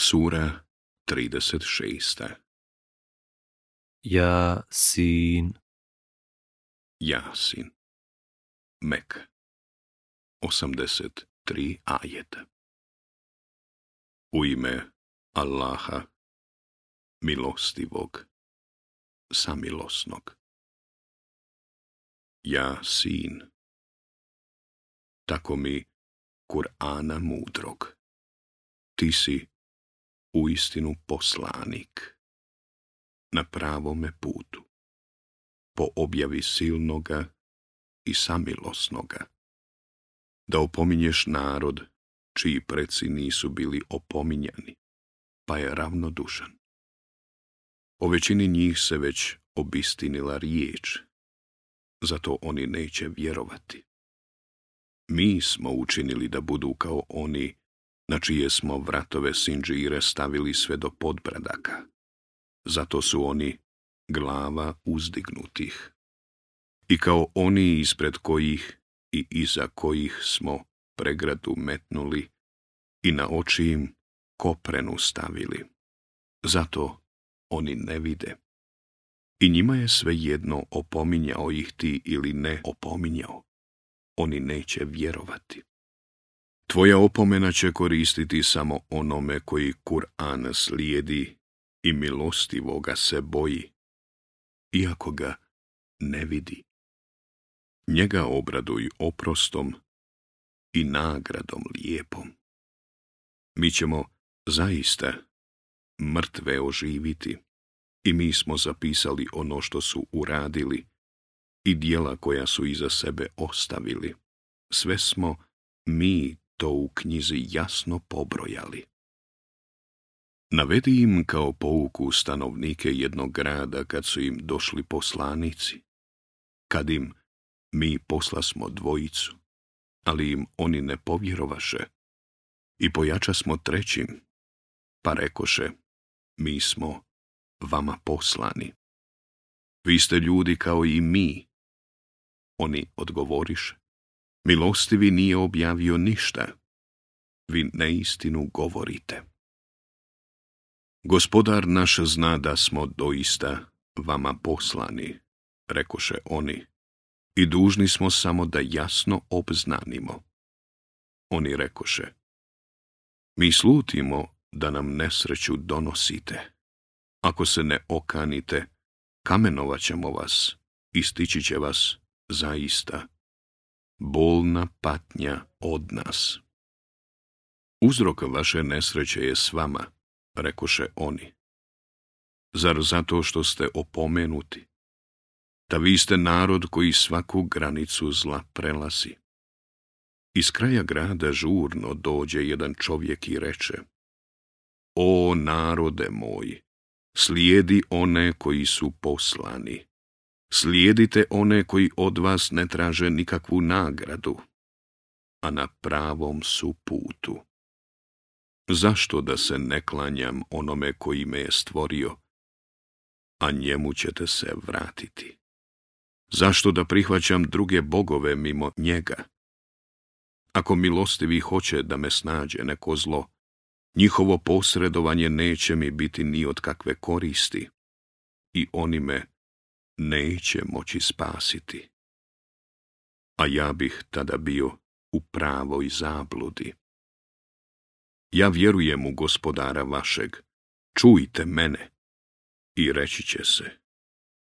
Sura 36. Ja, Ja, Jasin Mek 83 ajeta U ime Allaha milostivog samilosnog sin. Tako mi Kur'ana mudrog Ti si u istinu poslanik na pravome putu, po objavi silnoga i samilosnoga, da opominješ narod čiji preci nisu bili opominjani, pa je ravnodušan. O većini njih se već obistinila riječ, zato oni neće vjerovati. Mi smo učinili da budu kao oni na čije smo vratove Sinđire stavili sve do podbradaka. Zato su oni glava uzdignutih. I kao oni ispred kojih i iza kojih smo pregradu metnuli i na oči im koprenu stavili. Zato oni ne vide. I njima je jedno opominjao ih ti ili ne opominjao. Oni neće vjerovati. Tvoja opomena će koristiti samo onome koji Kur'an slijedi i milostivoga se boji, iako ga ne vidi. Njega obraduj oprostom i nagradom lijepom. Mi ćemo zaista mrtve oživiti i mi smo zapisali ono što su uradili i dijela koja su iza sebe ostavili. Sve smo mi to u knjizi jasno pobrojali. Navedi im kao pouku stanovnike jednog grada kad su im došli poslanici, kad im mi posla smo dvojicu, ali im oni ne povjerovaše, i pojača smo trećim, pa rekoše, mi smo vama poslani. Vi ste ljudi kao i mi. Oni odgovoriše, milostivi nije objavio ništa, vi neistinu govorite. Gospodar naš zna da smo doista vama poslani, rekoše oni, i dužni smo samo da jasno obznanimo. Oni rekoše, mi slutimo da nam nesreću donosite. Ako se ne okanite, kamenovat ćemo vas i stići će vas zaista. Bolna patnja od nas. Uzrok vaše nesreće je s vama, rekoše oni. Zar zato što ste opomenuti? Da vi ste narod koji svaku granicu zla prelazi. Iz kraja grada žurno dođe jedan čovjek i reče O narode moj, slijedi one koji su poslani. Slijedite one koji od vas ne traže nikakvu nagradu, a na pravom su putu. Zašto da se ne klanjam onome koji me je stvorio, a njemu ćete se vratiti? Zašto da prihvaćam druge bogove mimo njega? Ako milostivi hoće da me snađe neko zlo, njihovo posredovanje neće mi biti ni od kakve koristi i oni me neće moći spasiti. A ja bih tada bio u pravoj zabludi. Ja vjerujem u gospodara vašeg, čujte mene. I reći će se,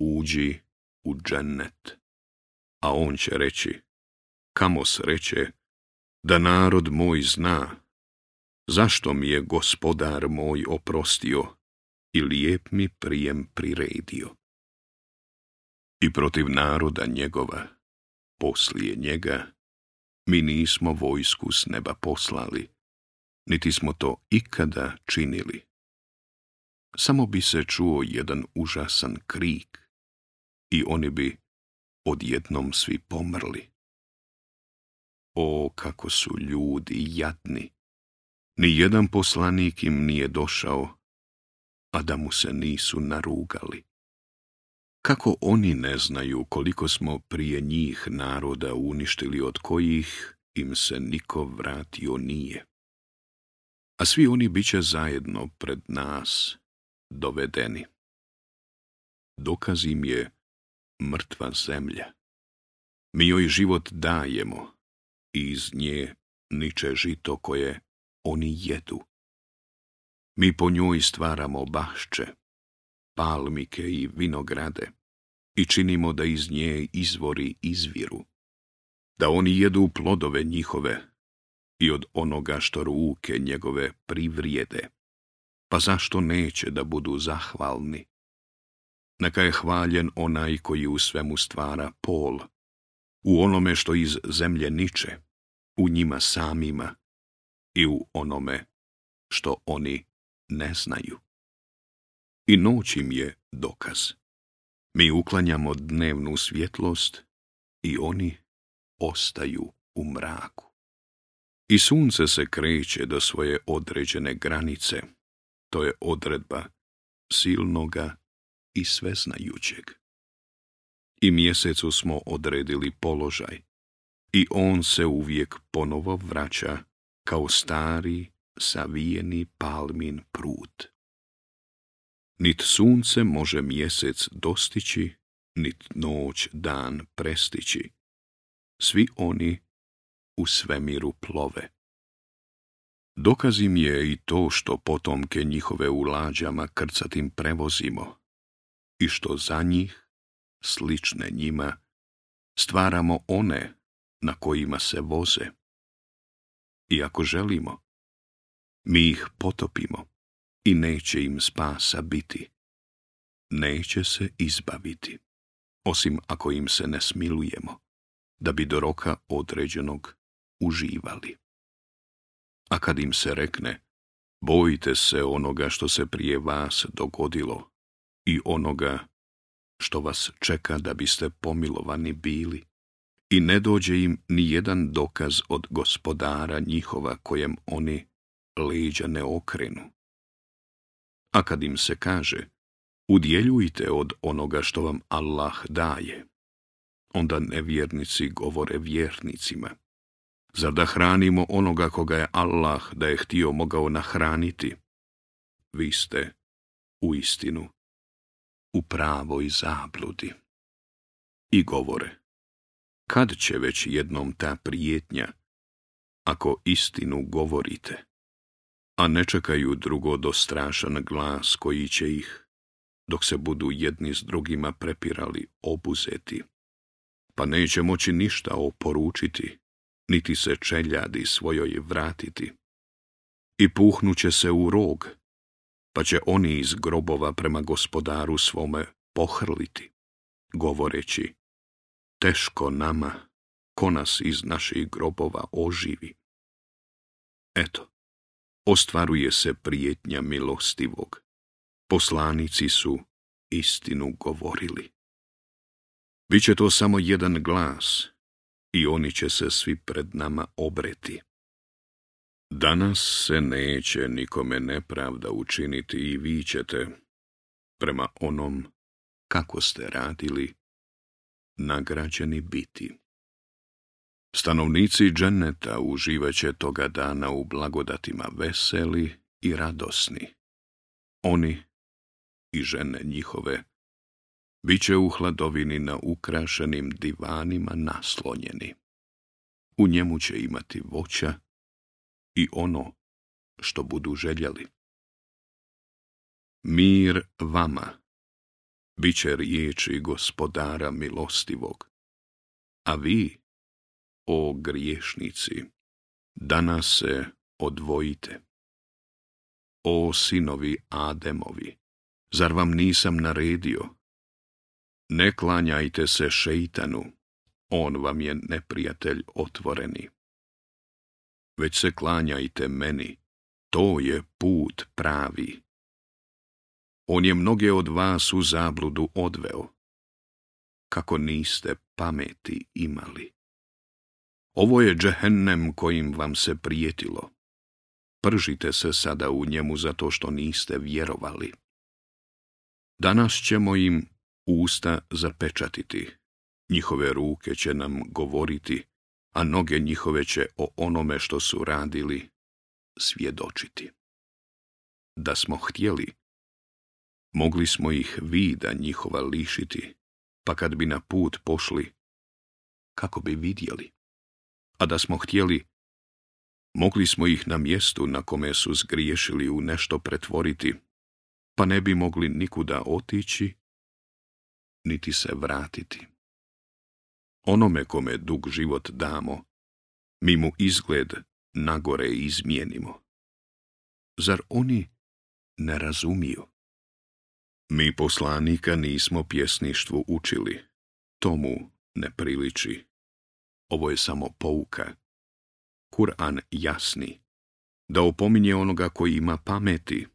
uđi u džennet. A on će reći, kamo sreće, da narod moj zna, zašto mi je gospodar moj oprostio i lijep mi prijem priredio. I protiv naroda njegova, poslije njega, mi nismo vojsku s neba poslali, niti smo to ikada činili. Samo bi se čuo jedan užasan krik i oni bi odjednom svi pomrli. O, kako su ljudi jadni! Nijedan poslanik im nije došao, a da mu se nisu narugali. Kako oni ne znaju koliko smo prije njih naroda uništili od kojih im se niko vratio nije? a svi oni bit će zajedno pred nas dovedeni. Dokaz im je mrtva zemlja. Mi joj život dajemo i iz nje niče žito koje oni jedu. Mi po njoj stvaramo bašče, palmike i vinograde i činimo da iz nje izvori izviru, da oni jedu plodove njihove i od onoga što ruke njegove privrijede. Pa zašto neće da budu zahvalni? Neka je hvaljen onaj koji u svemu stvara pol, u onome što iz zemlje niče, u njima samima i u onome što oni ne znaju. I noć im je dokaz. Mi uklanjamo dnevnu svjetlost i oni ostaju u mraku. I sunce se kreće do svoje određene granice. To je odredba silnoga i sveznajućeg. I mjesecu smo odredili položaj. I on se uvijek ponovo vraća kao stari, savijeni palmin prut. Nit sunce može mjesec dostići, nit noć dan prestići. Svi oni u svemiru plove. Dokazim je i to što potomke njihove u lađama krcatim prevozimo i što za njih, slične njima, stvaramo one na kojima se voze. I ako želimo, mi ih potopimo i neće im spasa biti. Neće se izbaviti, osim ako im se ne smilujemo, da bi do roka određenog uživali. A kad im se rekne, bojite se onoga što se prije vas dogodilo i onoga što vas čeka da biste pomilovani bili, i ne dođe im ni jedan dokaz od gospodara njihova kojem oni leđa ne okrenu. A kad im se kaže, udjeljujte od onoga što vam Allah daje, onda nevjernici govore vjernicima. Zar da hranimo onoga koga je Allah da je htio mogao nahraniti? Vi ste u istinu u pravoj zabludi. I govore, kad će već jednom ta prijetnja, ako istinu govorite, a ne čekaju drugo do strašan glas koji će ih, dok se budu jedni s drugima prepirali, obuzeti, pa neće moći ništa oporučiti, niti se čeljadi svojoj vratiti. I puhnuće se u rog, pa će oni iz grobova prema gospodaru svome pohrliti, govoreći, teško nama, ko nas iz naših grobova oživi. Eto, ostvaruje se prijetnja milostivog. Poslanici su istinu govorili. Biće to samo jedan glas, i oni će se svi pred nama obreti. Danas se neće nikome nepravda učiniti i vi ćete, prema onom kako ste radili, nagrađeni biti. Stanovnici dženeta uživaće toga dana u blagodatima veseli i radosni. Oni i žene njihove Biće u hladovini na ukrašenim divanima naslonjeni. U njemu će imati voća i ono što budu željeli. Mir vama, bit će riječi gospodara milostivog, a vi, o griješnici, danas se odvojite. O sinovi Ademovi, zar vam nisam naredio ne klanjajte se šeitanu, on vam je neprijatelj otvoreni. Već se klanjajte meni, to je put pravi. On je mnoge od vas u zabludu odveo, kako niste pameti imali. Ovo je džehennem kojim vam se prijetilo. Pržite se sada u njemu zato što niste vjerovali. Danas ćemo im usta zapečatiti. Njihove ruke će nam govoriti, a noge njihove će o onome što su radili svjedočiti. Da smo htjeli, mogli smo ih vida njihova lišiti, pa kad bi na put pošli, kako bi vidjeli? A da smo htjeli, mogli smo ih na mjestu na kome su zgriješili u nešto pretvoriti, pa ne bi mogli nikuda otići niti se vratiti. Onome kome dug život damo, mi mu izgled nagore izmijenimo. Zar oni ne razumiju? Mi poslanika nismo pjesništvu učili, tomu ne priliči. Ovo je samo pouka. Kur'an jasni, da opominje onoga koji ima pameti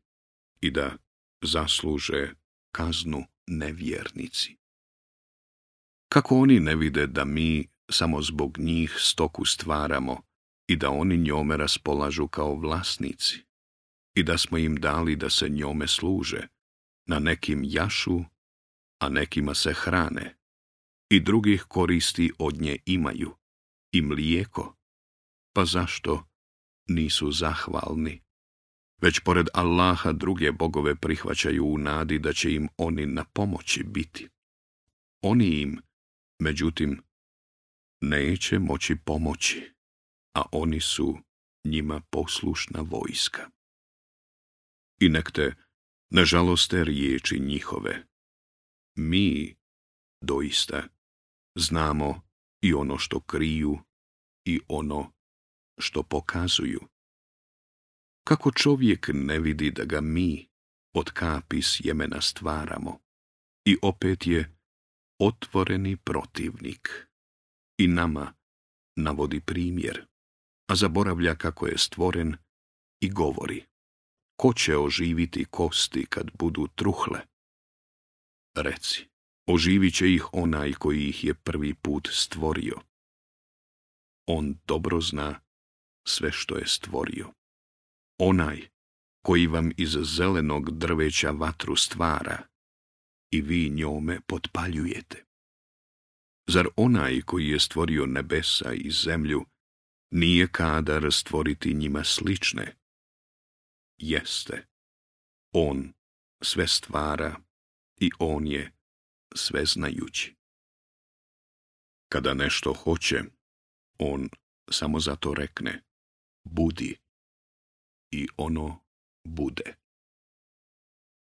i da zasluže kaznu nevjernici. Kako oni ne vide da mi samo zbog njih stoku stvaramo i da oni njome raspolažu kao vlasnici i da smo im dali da se njome služe, na nekim jašu, a nekima se hrane i drugih koristi od nje imaju i mlijeko, pa zašto nisu zahvalni već pored Allaha druge bogove prihvaćaju u nadi da će im oni na pomoći biti. Oni im, međutim, neće moći pomoći, a oni su njima poslušna vojska. I nek te, nažaloste, riječi njihove. Mi, doista, znamo i ono što kriju i ono što pokazuju. Kako čovjek ne vidi da ga mi od kapi sjemena stvaramo? I opet je otvoreni protivnik. I nama navodi primjer, a zaboravlja kako je stvoren i govori. Ko će oživiti kosti kad budu truhle? Reci, oživit će ih onaj koji ih je prvi put stvorio. On dobro zna sve što je stvorio onaj koji vam iz zelenog drveća vatru stvara i vi njome potpaljujete. Zar onaj koji je stvorio nebesa i zemlju nije kadar stvoriti njima slične? Jeste. On sve stvara i on je sve znajući. Kada nešto hoće, on samo zato rekne, budi i ono bude.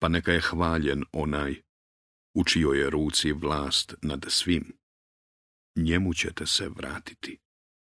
Pa neka je hvaljen onaj u čijoj je ruci vlast nad svim. Njemu ćete se vratiti.